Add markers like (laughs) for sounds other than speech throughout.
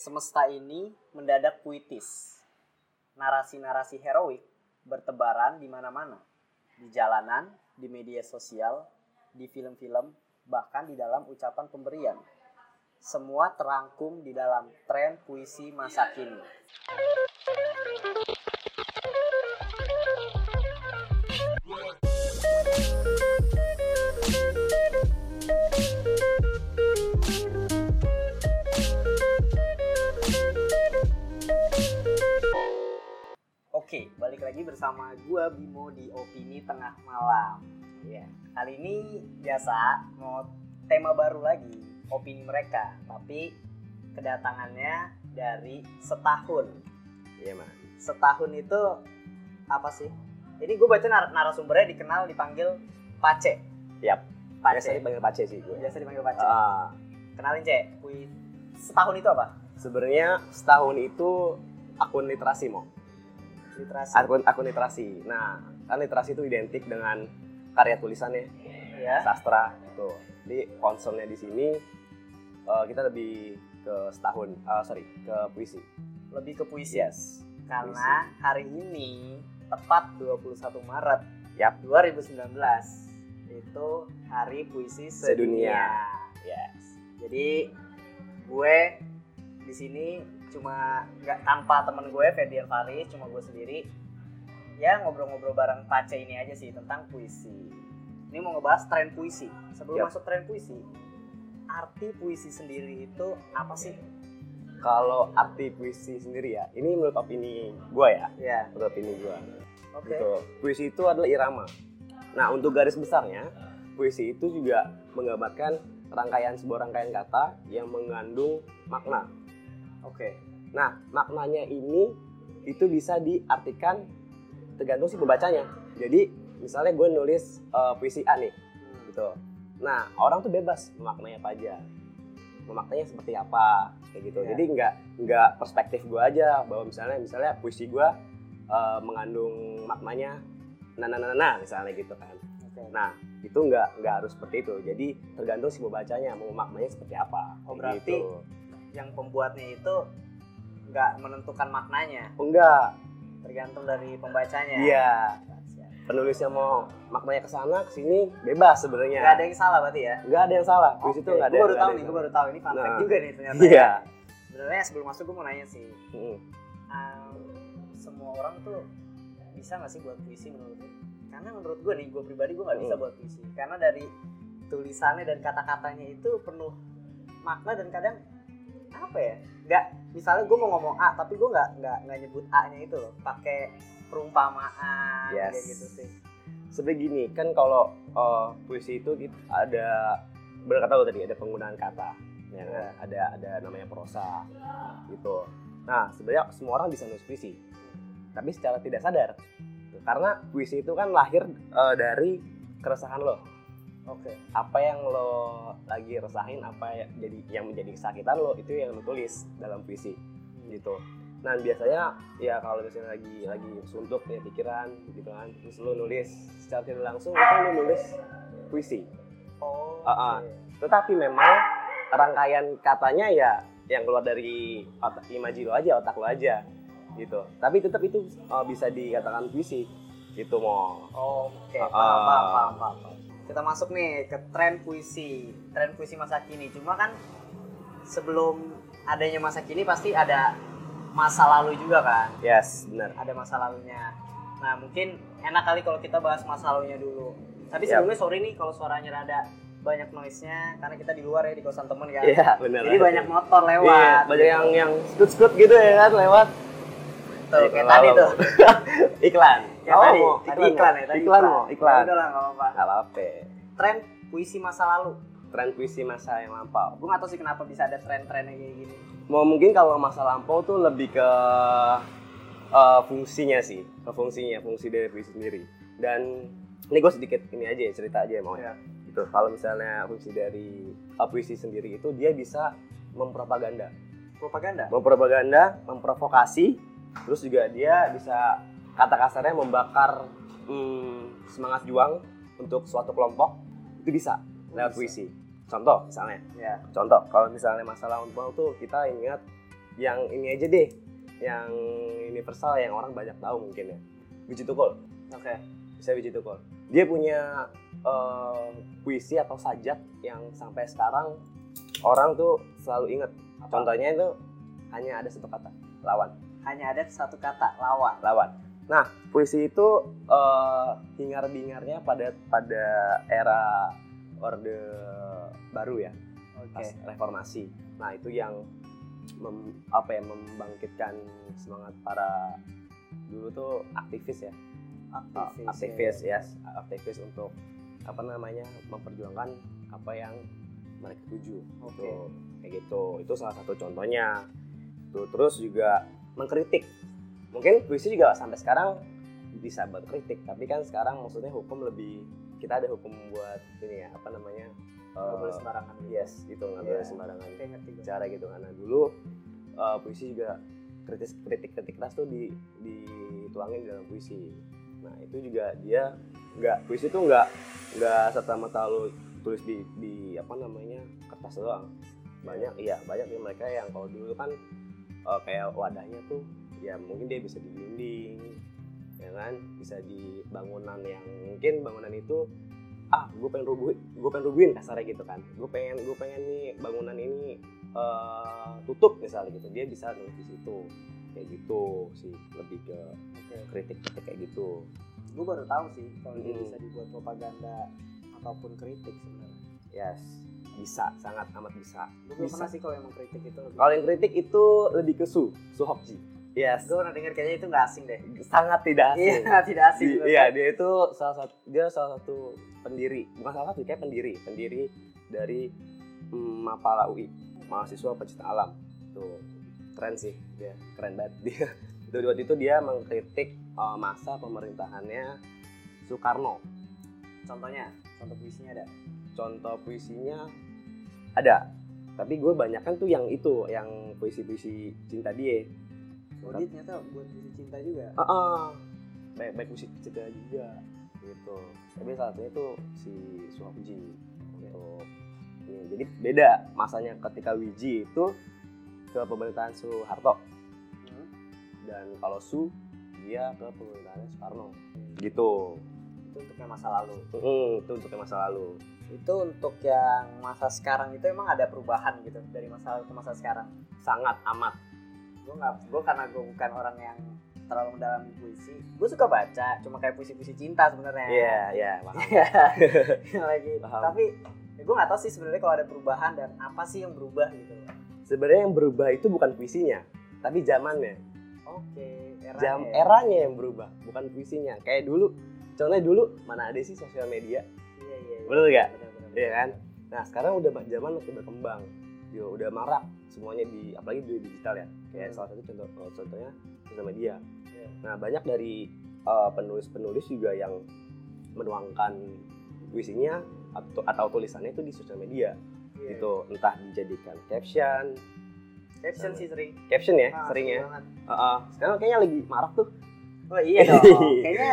Semesta ini mendadak puitis. Narasi-narasi heroik bertebaran di mana-mana. Di jalanan, di media sosial, di film-film, bahkan di dalam ucapan pemberian. Semua terangkum di dalam tren puisi masa kini. Balik lagi bersama gua Bimo di Opini Tengah Malam. Ya, kali ini biasa mau tema baru lagi, opini mereka, tapi kedatangannya dari setahun. Iya mas. Setahun itu apa sih? Ini gue baca nar narasumbernya dikenal dipanggil Pace. Yap. Biasa Pace. dipanggil Pace sih gue. Biasa dipanggil Pace. Ah, Kenalin Cek. Setahun itu apa? sebenarnya setahun itu akun literasi mau. Literasi. Akun akun literasi. Nah, kan literasi itu identik dengan karya tulisannya, ya. sastra itu. Jadi concernnya di sini eh, kita lebih ke setahun, eh, sorry, ke puisi. Lebih ke puisi. Yes. Karena hari ini tepat 21 Maret Yap. 2019 itu Hari Puisi Sedunia. Sedunia. Yes. Jadi gue di sini cuma nggak tanpa temen gue Ferdian Faris, cuma gue sendiri. Ya ngobrol-ngobrol bareng Pace ini aja sih tentang puisi. Ini mau ngebahas tren puisi. Sebelum masuk tren puisi, arti puisi sendiri itu apa sih? Kalau arti puisi sendiri ya, ini menurut opini gue ya, Ya, menurut opini gue. oke. Gitu. Puisi itu adalah irama. Nah, untuk garis besarnya, puisi itu juga menggambarkan rangkaian sebuah rangkaian kata yang mengandung makna. Oke. Nah, maknanya ini itu bisa diartikan tergantung si pembacanya. Jadi, misalnya gue nulis eh, puisi A nih, Hmm. gitu. Nah, orang tuh bebas memaknai apa aja. Memaknainya seperti apa, kayak gitu. Iya. Jadi nggak nggak perspektif gue aja bahwa misalnya misalnya puisi gue eh, mengandung maknanya nah nah nah nah misalnya gitu kan. Oke. Nah, itu nggak nggak harus seperti itu. Jadi tergantung si pembacanya mau maknanya seperti apa. Oh, berarti- gitu. Yang pembuatnya itu nggak menentukan maknanya, enggak. tergantung dari pembacanya. Iya. Penulisnya mau maknanya ke sana ke sini bebas sebenarnya. Nggak ada yang salah berarti ya. Nggak ada yang salah. Puisi itu nggak ada. Gue baru tahu nih, gue baru tahu ini fun Nah. juga nih ternyata. Iya. Sebenarnya sebelum masuk gue mau nanya sih, Mm. um, semua orang tuh bisa nggak sih buat puisi menurut lu? Karena menurut gue nih, gue pribadi gue nggak bisa Hmm. buat puisi. Karena dari tulisannya dan kata-katanya itu penuh makna dan kadang apa ya? Nggak, misalnya gue mau ngomong A, tapi gue nggak nggak nggak nyebut A-nya itu loh, pakai perumpamaan Yes. kayak gitu sih. Sebenarnya gini, kan kalau eh, puisi itu kita ada berkata lo tadi ada penggunaan kata, ya kan? Iya. ada ada namanya prosa, gitu. Nah sebenarnya semua orang bisa nulis puisi, tapi secara tidak sadar, karena puisi itu kan lahir eh, dari keresahan lo. Oke. Apa yang lo lagi resahin, apa ya- jadi yang menjadi kesakitan lo itu yang lo tulis dalam puisi, gitu. Nah biasanya ya kalau misalnya lagi lagi suntuk ya pikiran gitu kan, terus lo nulis secara tidak langsung itu lo nulis puisi. Oh. Ah, ah. oke. Tetapi memang rangkaian katanya ya yang keluar dari otak imaji lo aja, otak lo aja gitu. Tapi tetap itu uh, bisa dikatakan puisi. Gitu mau. Oh, Oke, Ah, paham, ah. paham, paham, paham, paham. Kita masuk nih ke tren puisi, tren puisi masa kini. Cuma kan sebelum adanya masa kini pasti ada masa lalu juga kan, Yes, benar. ada masa lalunya. Nah mungkin enak kali kalau kita bahas masa lalunya dulu. Tapi Yap. sebelumnya sorry nih kalau suaranya rada banyak noise-nya karena kita di luar ya di kosan temen kan. Iya, benar. Jadi banyak motor Iya, lewat. banyak yang yang skut-skut gitu ya kan lewat. Tuh, (laughs) Iklan kayak tadi tuh. iklan. Kayak Oh, tadi, tadi iklan, iklan ya, tadi Iklan mau, iklan. Ya Udah lah, nggak apa-apa. Apa-apa. Tren puisi masa lalu. Tren puisi masa yang lampau. gue gak tau sih kenapa bisa ada tren-trennya kayak gini Mau mungkin kalau masa lampau tuh lebih ke eh, fungsinya sih, ke fungsinya, fungsi dari puisi sendiri. Dan ini gue sedikit ini aja ya, cerita aja ya mau Iya. Gitu. Kalau misalnya fungsi dari eh, puisi sendiri itu dia bisa mempropaganda, propaganda mempropaganda, memprovokasi, terus juga dia bisa kata kasarnya membakar hmm, semangat juang untuk suatu kelompok itu bisa lewat Bisa. puisi. Contoh misalnya, ya contoh kalau misalnya masalah lampau tuh kita ingat yang ini aja deh yang universal yang orang banyak tahu mungkin ya Wiji Tukul Oke. bisa Wiji Tukul dia punya eh, puisi atau sajak yang sampai sekarang orang tuh selalu inget Apa? contohnya itu hanya ada satu kata lawan Hanya ada satu kata lawan. lawan. Nah, puisi itu eh, hingar-bingarnya pada pada era orde baru ya, Oke. pas reformasi. Nah, itu yang mem- apa ya membangkitkan semangat para dulu tuh aktivis ya, Aktivis. aktivis ya, aktivis untuk apa namanya memperjuangkan apa yang mereka tuju. Oke. Gitu. Kayak gitu. Itu salah satu contohnya. Tuh, terus juga mengkritik. Mungkin puisi juga sampai sekarang bisa buat kritik, tapi kan sekarang maksudnya hukum lebih kita ada hukum buat ini ya, apa namanya? Nggak boleh eh, sembarangan. gitu. Yes, itu nggak Iya. boleh sembarangan ngerti gue. cara gitu karena dulu eh, puisi juga kritis kritik kritik keras tuh di dituangin di dalam puisi nah itu juga dia nggak puisi tuh nggak nggak serta merta lu tulis di di apa namanya kertas doang banyak iya banyak nih mereka yang kalau dulu kan eh, kayak wadahnya tuh ya mungkin dia bisa di dinding ya kan bisa di bangunan yang mungkin bangunan itu ah gue pengen rubuhin gue pengen rubuhin kasarnya gitu kan gue pengen gue pengen nih bangunan ini eh, tutup misalnya gitu dia bisa nulis di situ kayak gitu sih lebih ke Oke. kritik kritik kayak gitu Gue baru tahu sih kalau dia Mm. bisa dibuat propaganda ataupun kritik sebenarnya. yes bisa sangat amat bisa. Gue belum pernah sih kalau emang kritik itu. kalau yang kritik itu lebih ke su su Hokji. Yes. Gue pernah denger kayaknya itu nggak asing deh. sangat tidak asing. Iya, (laughs) tidak asing. Di- iya dia itu salah satu dia salah satu pendiri. Bukan salah satu kayak pendiri. Pendiri dari mm, Mapala UI mahasiswa pecinta alam. Tuh keren sih dia keren banget. (laughs) Dia Itu- waktu itu dia mengkritik uh, masa pemerintahannya Soekarno. Contohnya, contoh puisinya ada. contoh puisinya ada. Tapi gue banyak kan tuh yang itu yang puisi-puisi cinta dia. Oh, dia ternyata buat puisi cinta juga. ah ah. baik baik musik cinta juga gitu. Tapi salah satunya itu si Suhapji untuk ini jadi beda masanya ketika Wiji itu ke pemerintahan Soeharto. Hmm. dan kalau Su dia ke pemerintahan Soekarno gitu Itu untuk yang masa lalu. Mm, itu untuk yang masa lalu Itu untuk yang masa sekarang itu emang ada perubahan gitu dari masa lalu ke masa sekarang. sangat amat Gue nggak, gue karena gue bukan orang yang terlalu mendalami puisi. Gue suka baca, cuma kayak puisi-puisi cinta sebenarnya. iya iya (laughs) Iya. lagi. Paham. Tapi ya gue nggak tahu sih sebenarnya kalau ada perubahan dan apa sih yang berubah gitu. sebenarnya yang berubah itu bukan puisinya tapi zamannya Oke, eranya jam ya. eranya yang berubah bukan puisinya kayak dulu contohnya dulu mana ada sih sosial media Iya iya. iya. Bener nggak? Iya kan? Nah sekarang udah zaman makin berkembang, yo udah marak semuanya di apalagi di digital ya. Kayak Hmm. salah satu contoh oh, contohnya sosial media. Iya. Nah banyak dari uh, penulis-penulis juga yang menuangkan puisinya atau, atau tulisannya itu di sosial media Iya. gitu entah dijadikan caption Caption sih sering. caption ya Ah, sering ya sering banget. Heeh. sekarang kayaknya lagi marak tuh Oh iya dong. (laughs) Kayaknya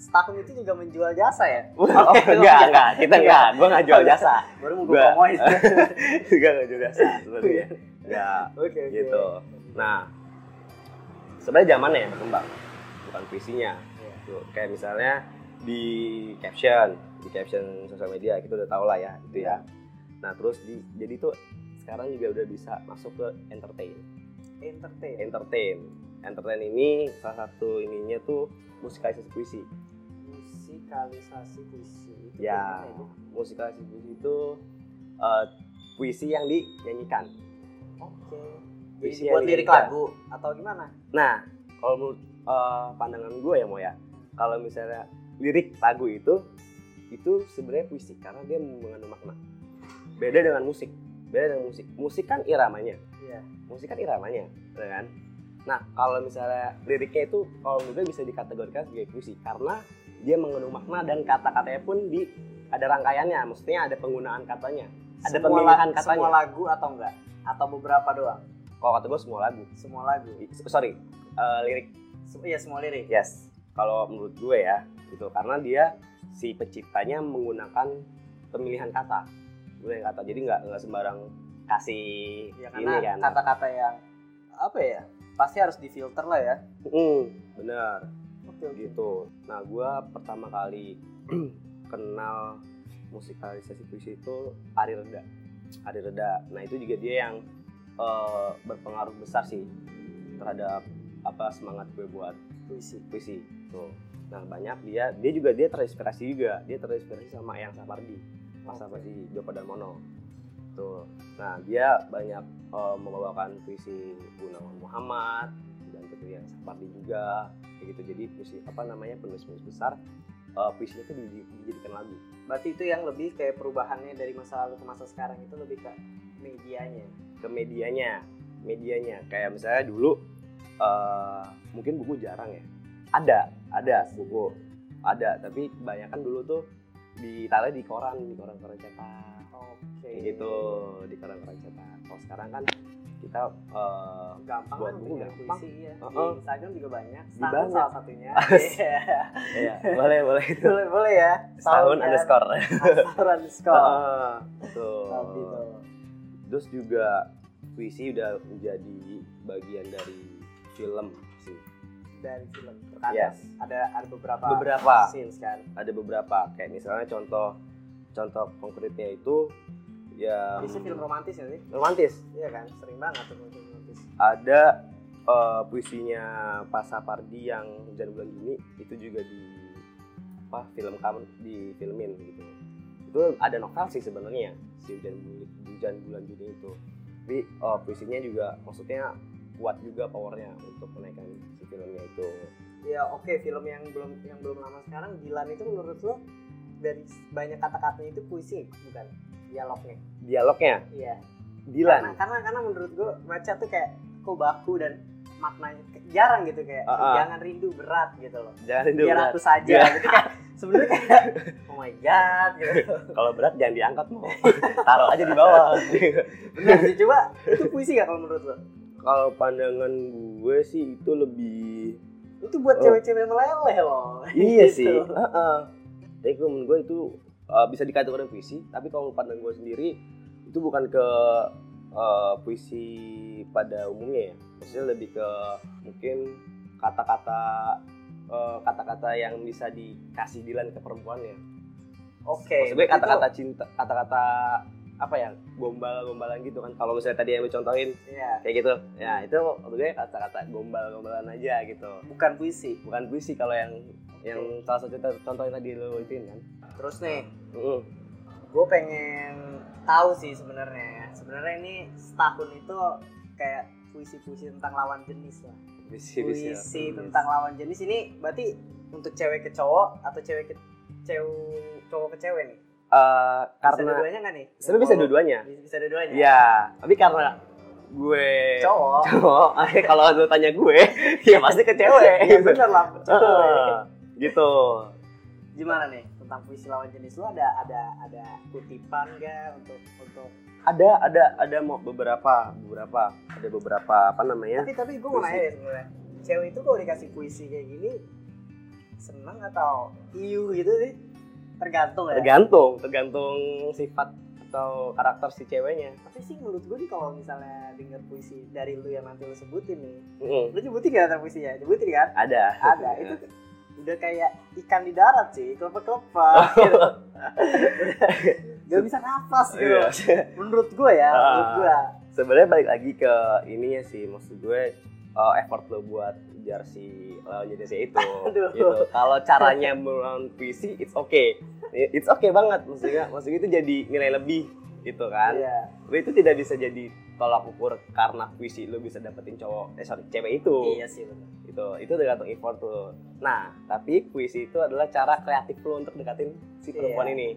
setahun itu juga menjual jasa ya. oh, enggak enggak kita enggak gua nggak jual jasa Baru mau gue promoin. (laughs) enggak nggak jual jasa sebenarnya ya Oke oke. gitu. Nah, sebenarnya zamannya yang berkembang, bukan puisinya. Iya. Tuh, kayak misalnya di caption, di caption sosial media kita udah tau lah ya, itu ya. Nah, terus di jadi tuh sekarang juga udah bisa masuk ke entertain. Entertain. Entertain. Entertain ini salah satu ininya tuh musikalisasi puisi. Musikalisasi puisi. Itu Ya, gimana musikalisasi puisi itu eh, puisi yang dinyanyikan. Oke. Jadi Puisi yang lirik lagu atau gimana? Nah, kalau menurut eh, pandangan gue ya mau ya, kalau misalnya lirik lagu itu itu sebenarnya puisi karena dia mengandung makna. Beda dengan musik. Beda dengan musik. Musik kan iramanya. Iya. Musik kan iramanya, ya kan? Nah, kalau misalnya liriknya itu kalau menurut gue bisa dikategorikan sebagai puisi karena dia mengandung makna dan kata-katanya pun di ada rangkaiannya, maksudnya ada penggunaan katanya. Ada Semua pemilihan katanya. Semua lagu atau enggak? Atau beberapa doang? Kalau kata gue semua lagu. Semua lagu. Sorry, eh, lirik Sem- Iya semua lirik. Yes, kalau menurut gue ya, gitu karena dia si penciptanya menggunakan pemilihan kata, pemilihan kata. Jadi nggak nggak sembarang kasih Ya ini kan. kata-kata yang apa ya pasti harus difilter lah ya Hmm, benar oke gitu. Nah, gua pertama kali (clears throat) kenal musikalisasi puisi itu Ari Reda. Ari Reda. Nah, itu juga dia yang eh, berpengaruh besar sih terhadap apa semangat gue buat puisi puisi. Tuh. Nah, banyak dia dia juga dia terinspirasi juga. Dia terinspirasi sama Eyang Sapardi. Mas Oke. Sapardi Joko Darmono. Tuh. Nah, dia banyak eh, membawakan puisi Gunawan Muhammad yang Sapardi juga kayak gitu. Jadi puisi apa namanya penulis-penulis besar eh, puisinya itu di- dijadikan lagu. berarti itu yang lebih kayak perubahannya dari masa lalu ke masa sekarang itu lebih ke medianya? Ke medianya medianya. Kayak misalnya dulu eh, mungkin buku jarang ya. Ada ada buku. Ada tapi kebanyakan dulu tuh ditaruh di koran di koran-koran cetak oke kayak gitu di cetak kalau sekarang kan kita eh, gampang Buat buku gampang. puisi ya di Uh-uh. Instagram juga banyak Di setahun banyak. salah satunya (laughs) Iya. ya boleh boleh itu boleh boleh ya setahun kan. underscore Setahun underscore Heeh, tuh (laughs) Tapi tuh. terus juga puisi udah menjadi bagian dari film sih dari film terkadang Yes. ada ada beberapa Beberapa. scenes kan ada beberapa kayak misalnya contoh contoh konkretnya itu ya biasanya film romantis ya sih? Romantis. Iya kan? Sering banget tuh film romantis. Ada eh, puisinya Pak Sapardi yang Hujan Bulan Juni itu juga di apa film kamu di filmin gitu. Itu ada novel sih sebenarnya si Hujan Bulan, Hujan Bulan Juni itu. Tapi eh, puisinya juga maksudnya kuat juga powernya untuk menaikkan si filmnya itu. Ya oke film yang belum yang belum lama sekarang Dilan itu menurut lo dari banyak kata-katanya itu puisi bukan? Dialognya. Dialognya? Iya. Dilan? Karena karena karena menurut gue baca tuh kayak kok baku dan maknanya jarang gitu kayak Ah, ah. jangan rindu berat gitu loh. Jangan rindu biar berat. aku saja. Gitu kayak sebenarnya kayak oh my god gitu. (laughs) Kalau berat jangan diangkat mau (laughs) taruh aja di bawah. Benar sih coba itu puisi gak kalau menurut lo? Kalau pandangan gue sih itu lebih itu buat Oh. cewek-cewek meleleh loh. Iya (laughs) Gitu. sih. Heeh. Tapi kalau menurut gue itu uh, bisa dikategorikan puisi. Tapi kalau pandangan gue sendiri itu bukan ke uh, puisi pada umumnya ya. Maksudnya lebih ke mungkin kata-kata uh, kata-kata yang bisa dikasih Dilan ke perempuannya oke maksud gue itu- kata-kata cinta kata-kata apa ya gombal-gombalan gitu kan. Kalau misalnya tadi yang contohin iya. kayak gitu. Ya itu menurut gue kata-kata gombal-gombalan aja gitu. Bukan puisi. Bukan puisi kalau yang yang salah satu contoh- contoh yang tadi lo ituin kan? Terus nih Heeh. gue pengen tahu sih sebenarnya. Ya. sebenarnya ini setahun itu kayak puisi-puisi tentang lawan jenis lah. Puisi puisi tentang lawan jenis ini berarti untuk cewek ke cowok atau cewek ke cewek cowok ke cewek nih? Eh, bisa karena dua-duanya nggak nih? Sebenarnya bisa dua-duanya. Bisa, bisa dua-duanya? Ya tapi karena gue cowok. (laughs) cowok (laughs) kalau lu tanya gue (laughs) ya pasti ke cewek. Ya bener lah cewek. Gitu. Gimana nih tentang puisi lawan jenis lu? Ada ada ada kutipan gak untuk untuk ada ada ada mau beberapa beberapa ada beberapa apa namanya? Tapi tapi gue mau nanya deh sebenarnya. Cewek itu kalau dikasih puisi kayak gini seneng atau iu gitu sih? Tergantung ya. Tergantung tergantung sifat atau karakter si ceweknya. Tapi sih menurut gue nih kalau misalnya denger puisi dari lu yang nanti lu sebutin nih Heeh. lu nyebutin gak puisinya? Nyebutin kan? Ada. Ada. Itu (laughs) udah kayak ikan di darat sih kelepek kelepek (laughs) gitu. gak bisa nafas gitu Iya. menurut gue ya menurut Ah. gue sebenarnya balik lagi ke ininya sih maksud gue uh, effort lo buat jar si lawan jenisnya itu (laughs) Aduh. gitu kalau caranya melawan puisi it's okay it's okay banget maksudnya maksudnya itu jadi nilai lebih gitu kan Tapi itu tidak bisa jadi tolak ukur karena puisi lo bisa dapetin cowok eh sorry cewek itu iya sih. Gitu. Itu tergantung effort tuh. Nah tapi puisi itu adalah cara kreatif lo untuk deketin si perempuan Iya. ini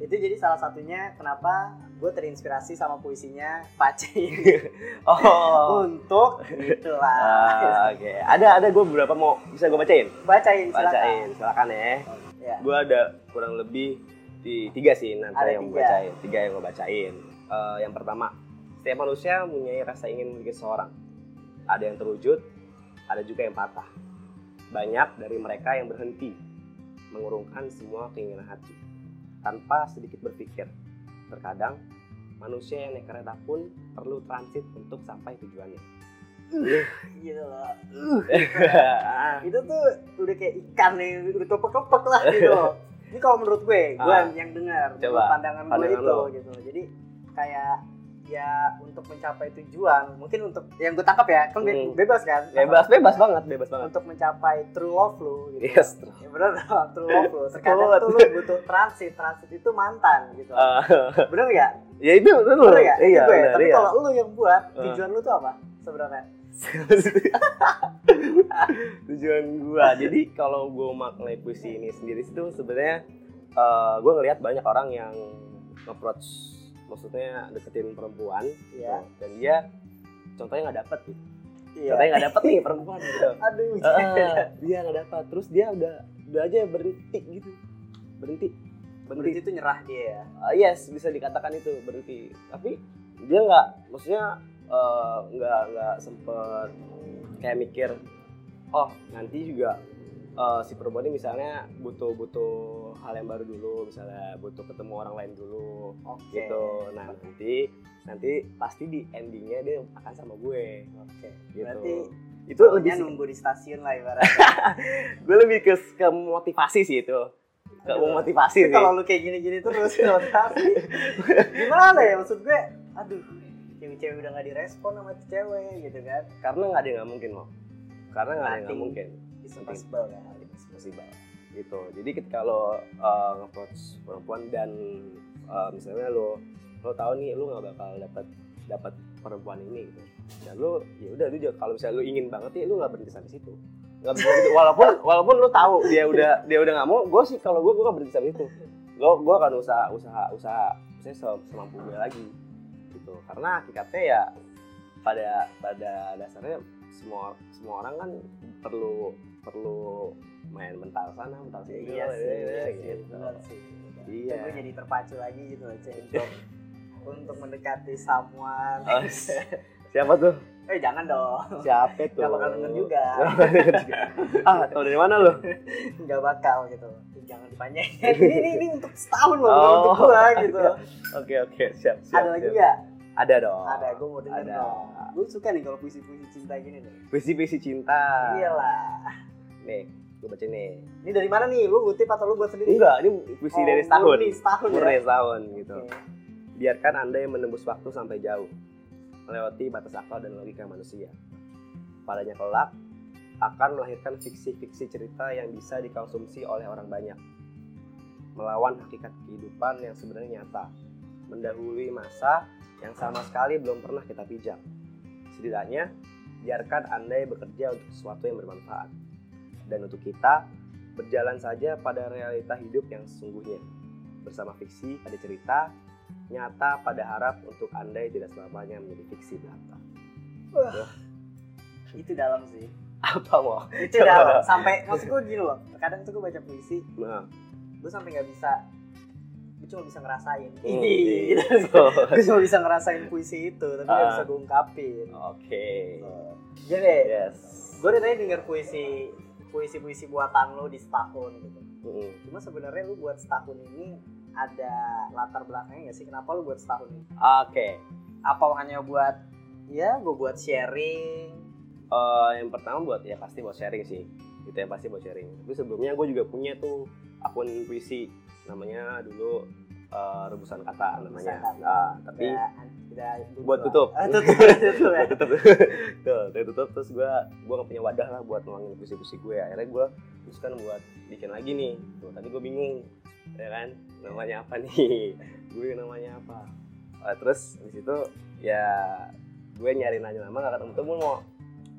itu jadi salah satunya kenapa gue terinspirasi sama puisinya Pace (laughs) oh. Untuk gitulah Ah, oke. Ada ada. Gue beberapa mau bisa gue bacain? Bacain silakan. Bacain silakan ya. Ya gue ada kurang lebih di tiga sih nanti Ada yang gue bacain. Tiga yang gue bacain. Eh, yang pertama setiap manusia mempunyai rasa ingin memiliki seseorang. Ada yang terwujud ada juga yang patah. Banyak dari mereka yang berhenti mengurungkan semua keinginan hati tanpa sedikit berpikir. Terkadang manusia yang naik kereta pun perlu transit untuk sampai tujuannya. (laughs) Gitu loh (laughs) itu tuh udah kayak ikan nih udah kepek-kepek lah gitu. (laughs) Ini kalau menurut gue gue Ah. yang dengar menurut pandangan gue pandangan itu lo. gitu. Jadi kayak ya untuk mencapai tujuan mungkin untuk yang gue tangkap ya kan Hmm. bebas kan? Bebas bebas banget bebas banget. Untuk mencapai true love lu gitu. Yes ya bener dong true love lu. Terkadang Betul. tuh lu butuh transit transit itu mantan gitu. Eh, bener nggak? Ya itu bener Itu iya gue. benar, tapi iya. kalau lu yang buat Eh. tujuan lu tuh apa sebenarnya? (laughs) Tujuan gua. Jadi kalau gua maknai puisi ini sendiri itu sebenarnya eh, gua ngelihat banyak orang yang approach maksudnya deketin perempuan Iya. dan dia contohnya nggak dapet gitu. Iya. Contohnya nggak dapet nih perempuan gitu. (laughs) Aduh. Eh, dia nggak dapat terus dia udah udah aja berhenti gitu. Berhenti. Berarti itu nyerah dia ya. Ah, yes bisa dikatakan itu berhenti. Tapi dia nggak maksudnya eh, nggak nggak sempet kayak mikir oh nanti juga eh, si perempuan ini misalnya butuh butuh hal yang baru dulu misalnya butuh ketemu orang lain dulu oke. gitu. Nah nanti nanti pasti di endingnya dia akan sama gue. Oke. Gitu. Berarti itu lebih nunggu di stasiun lah ibaratnya. (laughs) Gue lebih ke ke motivasi sih itu. Ke Aduh. motivasi sih. kalau lu kayak gini-gini terus (laughs) motivasi. Gimana ya maksud gue? Aduh cewek-cewek udah gak direspon sama cewek gitu kan? Karena nggak ada nggak mungkin loh karena nggak ada nggak mungkin it's impossible kan possible gitu. Jadi ketika lo uh, nge-approach perempuan dan uh, misalnya lo lo tahu nih lo nggak bakal dapat dapat perempuan ini gitu. Dan lo ya udah juga kalau misalnya lo ingin banget ya lo nggak berhenti sampai situ. Nggak berhenti walaupun walaupun lo tahu dia udah dia udah nggak mau gue sih kalau gue gue nggak berhenti sampai situ. Gue gue akan usaha usaha usaha saya se- semampu gue lagi gitu. Karena hakikatnya ya pada pada dasarnya semua semua orang kan perlu perlu main mental sana mental sini. Iya sih iya sih gitu. benar sih Iya. gue jadi terpacu lagi gitu loh untuk untuk mendekati someone. Oh, siapa tuh? Eh jangan dong. Siapa tuh? Nggak bakal denger juga. ah tau dari mana lo nggak bakal gitu. Jangan dipanjangin. Ini, ini, ini untuk setahun loh Oh. untuk gua gitu. Oke oke. Siap siap ada lagi siap. nggak? Ada dong. Ada gue mau denger Ada. dong. Gue suka nih kalau puisi-puisi cinta gini nih. Puisi-puisi cinta. Iyalah nih gue baca nih. Ini dari mana nih? Lu ngutip atau lu buat sendiri? Enggak ini puisi Oh, dari setahun. murni setahun ya? Setahun gitu. Oke. biarkan anda yang menembus waktu sampai jauh melewati batas akal dan logika manusia. Padanya kelak akan melahirkan fiksi-fiksi cerita yang bisa dikonsumsi oleh orang banyak. Melawan hakikat kehidupan yang sebenarnya nyata. Mendahului masa yang sama sekali belum pernah kita pijak. Setidaknya biarkan anda bekerja untuk sesuatu yang bermanfaat dan untuk kita berjalan saja pada realita hidup yang sesungguhnya. Bersama fiksi ada cerita nyata pada harap untuk andai tidak selamanya menjadi fiksi belaka itu dalam sih. Apa mau itu dalam. Sampai maksud gue gini loh. Kadang tuh gue baca puisi nah. gue sampai nggak bisa. Gue cuma bisa ngerasain. Hmm, ini. iya. (laughs) gitu. gue cuma bisa ngerasain puisi itu tapi nggak Ah. bisa gue ungkapin. Oke. Jadi yes. Gue dari tadi denger puisi puisi puisi buatan lo di setahun gitu. Mm. cuma sebenarnya lu buat setahun ini ada latar belakangnya nggak sih? Kenapa lu buat setahun ini? Oke. Apa hanya buat ya gue buat sharing? Eh, yang pertama buat ya pasti buat sharing sih. Itu yang pasti buat sharing. Tapi sebelumnya gue juga punya tuh akun puisi. Namanya dulu eh, rebusan kata namanya. Rebusan Kata. Nah, tapi udah, buat tutup. Ah, (laughs) tutup tutup ya tutup. (laughs) Tuh dari tutup. Terus gue gue gak punya wadah lah buat nuangin puisi-puisi gue. Akhirnya gue teruskan buat bikin lagi nih. Tuh tadi gue bingung ya kan? Namanya apa nih? (laughs) Gue namanya apa? Ah, terus di situ ya gue nyari nanya nama gak ketemu temu mau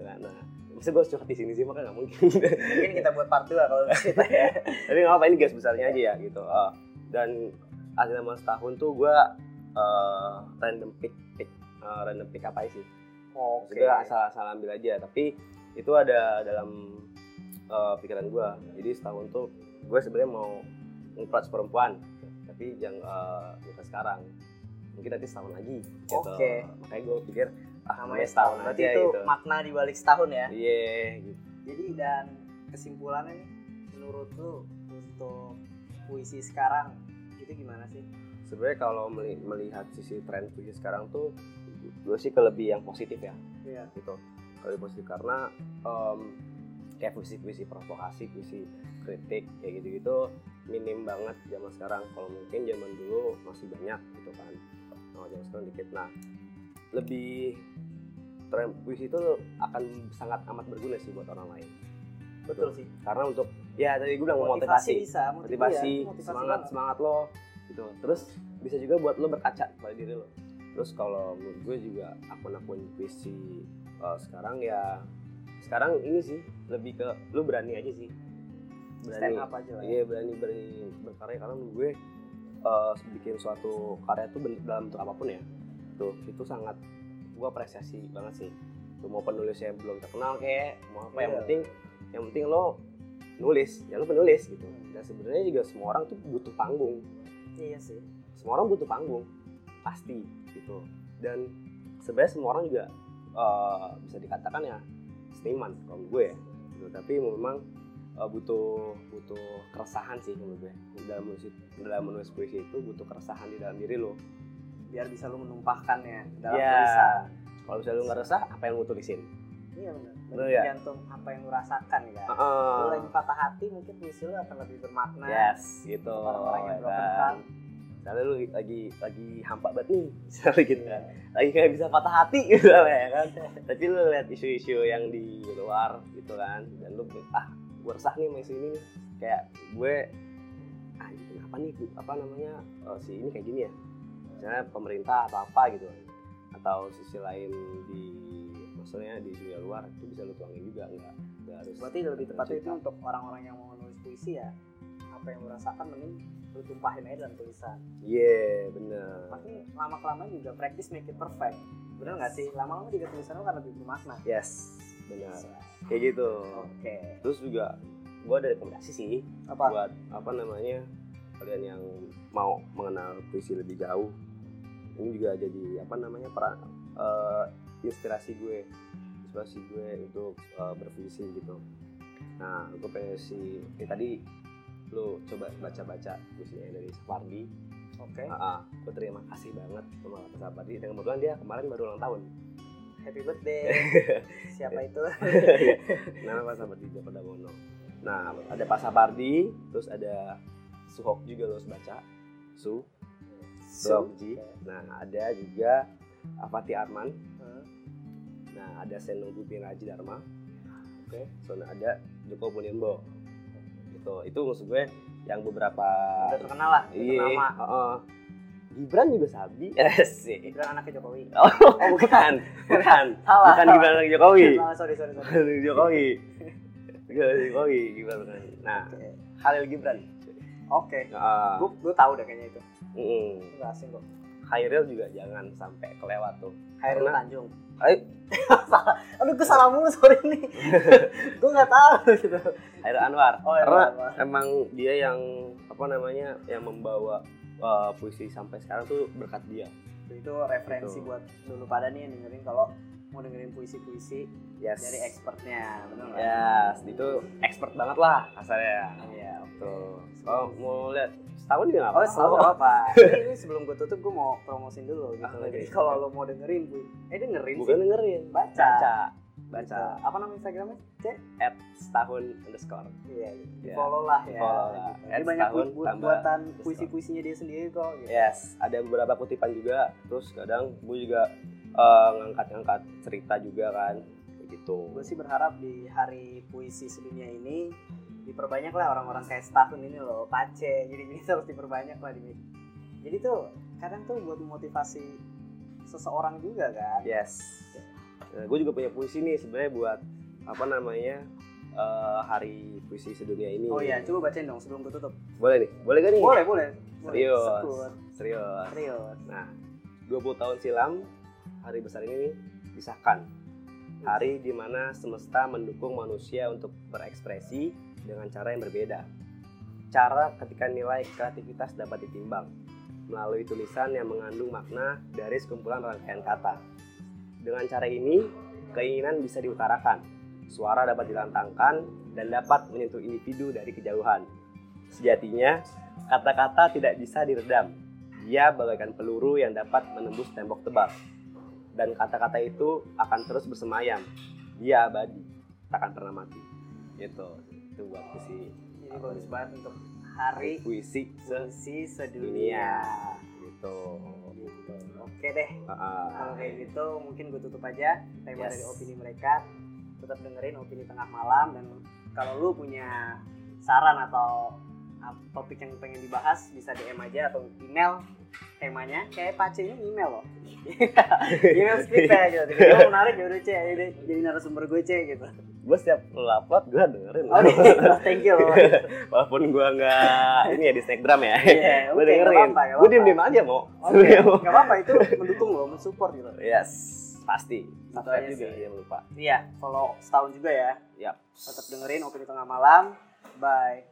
nah, nah masa gue curhat di sini sih? Maka nggak mungkin. Mungkin kita buat part 2 kalau cerita ya tapi nggak apa ini gas besarnya aja ya gitu. Ah, dan hasil selama setahun tuh gue eh, random pick pick eh, random pick apa sih? Oke. Maksudnya asal asal ambil aja tapi itu ada dalam eh, pikiran gue jadi setahun tuh gue sebenarnya mau nge perempuan tapi jangan eh, bukan sekarang. Mungkin nanti setahun lagi gitu. Oke. makanya gue pikir ah namanya setahun. Berarti aja itu gitu. makna di balik setahun ya? Iya gitu. jadi dan kesimpulannya nih menurut lu untuk puisi sekarang itu gimana sih sebenarnya kalau meli- melihat sisi tren puisi sekarang tuh gue sih ke lebih yang positif ya. Iya. gitu. Lebih positif karena em, kayak puisi-puisi provokasi puisi kritik kayak gitu-gitu minim banget zaman sekarang. Kalau mungkin zaman dulu masih banyak gitu kan. Kalau zaman sekarang dikit. Nah lebih tren puisi itu akan sangat amat berguna sih buat orang lain. Betul sih. Karena untuk ya tadi gue bilang motivasi motivasi bisa motivasi, motivasi semangat banget. semangat lo gitu. Terus bisa juga buat lo berkaca pada diri lo. Terus kalau menurut gue juga akun-akun puisi eh, sekarang ya sekarang ini sih lebih ke lo berani aja sih. Stand up aja lah ya. iya berani berani berkarya. Karena menurut gue eh, bikin suatu karya tuh ben- dalam bentuk apa pun ya tuh itu sangat gue apresiasi banget sih. Tuh mau penulis yang belum terkenal kayak mau apa yang Iya. penting yang penting lo nulis. Ya lo penulis gitu. Dan sebenarnya juga semua orang tuh butuh panggung iya sih. Semua orang butuh panggung pasti gitu. Dan sebenarnya semua orang juga eh, bisa dikatakan ya seniman kalau gue ya gitu. tapi memang eh, butuh butuh keresahan sih menurut gue. Dalam menulis dalam menulis puisi itu butuh keresahan di dalam diri lo. Biar bisa lu menumpahkannya dalam ya tulisan. Kalau misalnya lu nggak resah apa yang lu tulisin iya benar. Ya? tergantung apa yang lu rasakan kan? Heeh. lu lagi patah hati mungkin puisi lu akan lebih bermakna. Yes gitu. Orang-orang yang ya broken kan. misalnya lu lagi lagi hampa banget nih (laughs) misalnya gitu kan. Lagi kayak bisa patah hati (laughs) gitu ya kan? Tapi lu lihat isu-isu yang di luar gitu kan? Dan lu ah gue resah nih sama isu ini nih. Kayak gue ah kenapa nih? Apa namanya eh, si ini kayak gini ya? Misalnya pemerintah atau apa gitu atau sisi lain di maksudnya di dunia luar itu bisa lu tuangin juga nggak nggak harus berarti lebih tepatnya itu untuk orang-orang yang mau nulis puisi ya apa yang lu rasakan mending lu tumpahin aja dalam tulisan. Iya bener tapi lama kelamaan juga practice make it perfect. Bener nggak sih? Lama-lama juga tulisan lu akan lebih bermakna. Yes benar. Kayak gitu. Oke. Terus juga gue ada rekomendasi sih apa? buat apa namanya kalian yang mau mengenal puisi lebih jauh. Ini juga jadi apa namanya peran eh, inspirasi gue inspirasi gue untuk eh, berpuisi gitu. Nah gue pengen sih ini tadi lu coba baca-baca puisinya dari Sapardi oke. Ah gue terima kasih banget sama Sapardi dan kebetulan dia kemarin baru ulang tahun. Happy birthday. (laughs) Siapa itu? (laughs) Nama Pak Sapardi Joko Damono. Nah ada Pak Sapardi terus ada Suhok juga lo harus baca. Su. Suhokji nah ada juga Avati Arman. Hmm. nah ada Seno Bupin Raji Dharma. Oke so nah, ada Joko Bulimbo gitu. Itu maksud gue yang beberapa udah terkenal lah iya ternama heeh. Gibran juga sabi eh sih Gibran anaknya Jokowi. Oh (laughs) bukan. bukan. (laughs) Salah. Bukan Gibran lagi Jokowi. (laughs) Salah sorry sorry sorry. Jokowi. Jokowi Gibran bukan nah Halil Gibran. Oke. Heeh. gue gue tahu deh kayaknya itu. Mm-mm. Nggak asing kok Hairil juga jangan sampai kelewat tuh. Hairul Karena- Tanjung. Eh, (laughs) salah. Aduh gue salah mulu sorry nih (laughs) gue nggak tahu (laughs) gitu. Hairil Anwar. Oh, Hairil karena Anwar. emang dia yang apa namanya yang membawa uh, puisi sampai sekarang tuh berkat dia. Itu referensi Gitu. buat dulu pada nih yang dengerin kalau mau dengerin puisi-puisi yes dari expertnya benar nggak? yes itu expert banget lah kasarnya iya oke tuh kalau mau lihat setahun juga nggak Oh, nggak apa. (laughs) ini, sebelum gue tutup, gue mau promosin dulu gitu. Ah, Jadi kalau lo mau dengerin, Bu, eh dengerin bukan sih. dengerin Baca. baca baca Gitu. Apa nama Instagramnya? Cek. at setahun underscore Iya. Di Ya, follow lah ya. di-follow lah. Gitu. Ini banyak setahun bu- bu- tambah buatan underscore. puisi-puisinya dia sendiri kok. Gitu. Yes, ada beberapa kutipan juga. Terus kadang gue juga eh, ngangkat-ngangkat cerita juga kan, gitu. Gue sih berharap di hari puisi sedunia ini diperbanyak lah orang-orang kayak setahun ini loh, pace. Jadi jadi terus diperbanyak lah di Jadi tuh kadang tuh buat memotivasi seseorang juga kan. Yes. gue juga punya puisi nih sebenarnya buat apa namanya eh, hari puisi sedunia ini. Oh iya, coba bacain dong sebelum gue tutup. Boleh nih, boleh gak nih? Boleh, boleh. Serius. Sekut. Serius. Serius. Nah, 20 tahun silam hari besar ini disahkan. Hari di mana semesta mendukung manusia untuk berekspresi dengan cara yang berbeda. Cara ketika nilai kreativitas dapat ditimbang melalui tulisan yang mengandung makna dari sekumpulan rangkaian kata. Dengan cara ini, keinginan bisa diutarakan, suara dapat dilantangkan, dan dapat menyentuh individu dari kejauhan. Sejatinya, kata-kata tidak bisa diredam. Dia bagaikan peluru yang dapat menembus tembok tebal. Dan kata-kata itu akan terus bersemayam iya abadi takkan pernah mati gitu itu buat puisi Ini bagus banget untuk hari puisi puisi sedunia gitu Gitu. Oke deh. Heeh. Kalau kayak gitu mungkin gue tutup aja tema Yes. dari opini mereka. Tetap dengerin opini tengah malam dan kalau lu punya saran atau uh, topik yang pengen dibahas bisa DM aja atau email temanya kayak Pace ini email loh. (laughs) Email skrip ya gitu tiba-tiba (laughs) menarik ya udah C jadi, jadi narasumber gue C gitu. Gue setiap lu upload gue dengerin. Oh iya. thank you. (laughs) Walaupun gue nggak ini ya di Instagram ya. Iya, gue oke, dengerin. gue diem diem aja mau oke nggak apa-apa itu mendukung lo mensupport gitu. Yes pasti. Subscribe juga sih. jangan lupa. Iya follow setahun juga ya. Yap. tetap dengerin opini tengah malam. Bye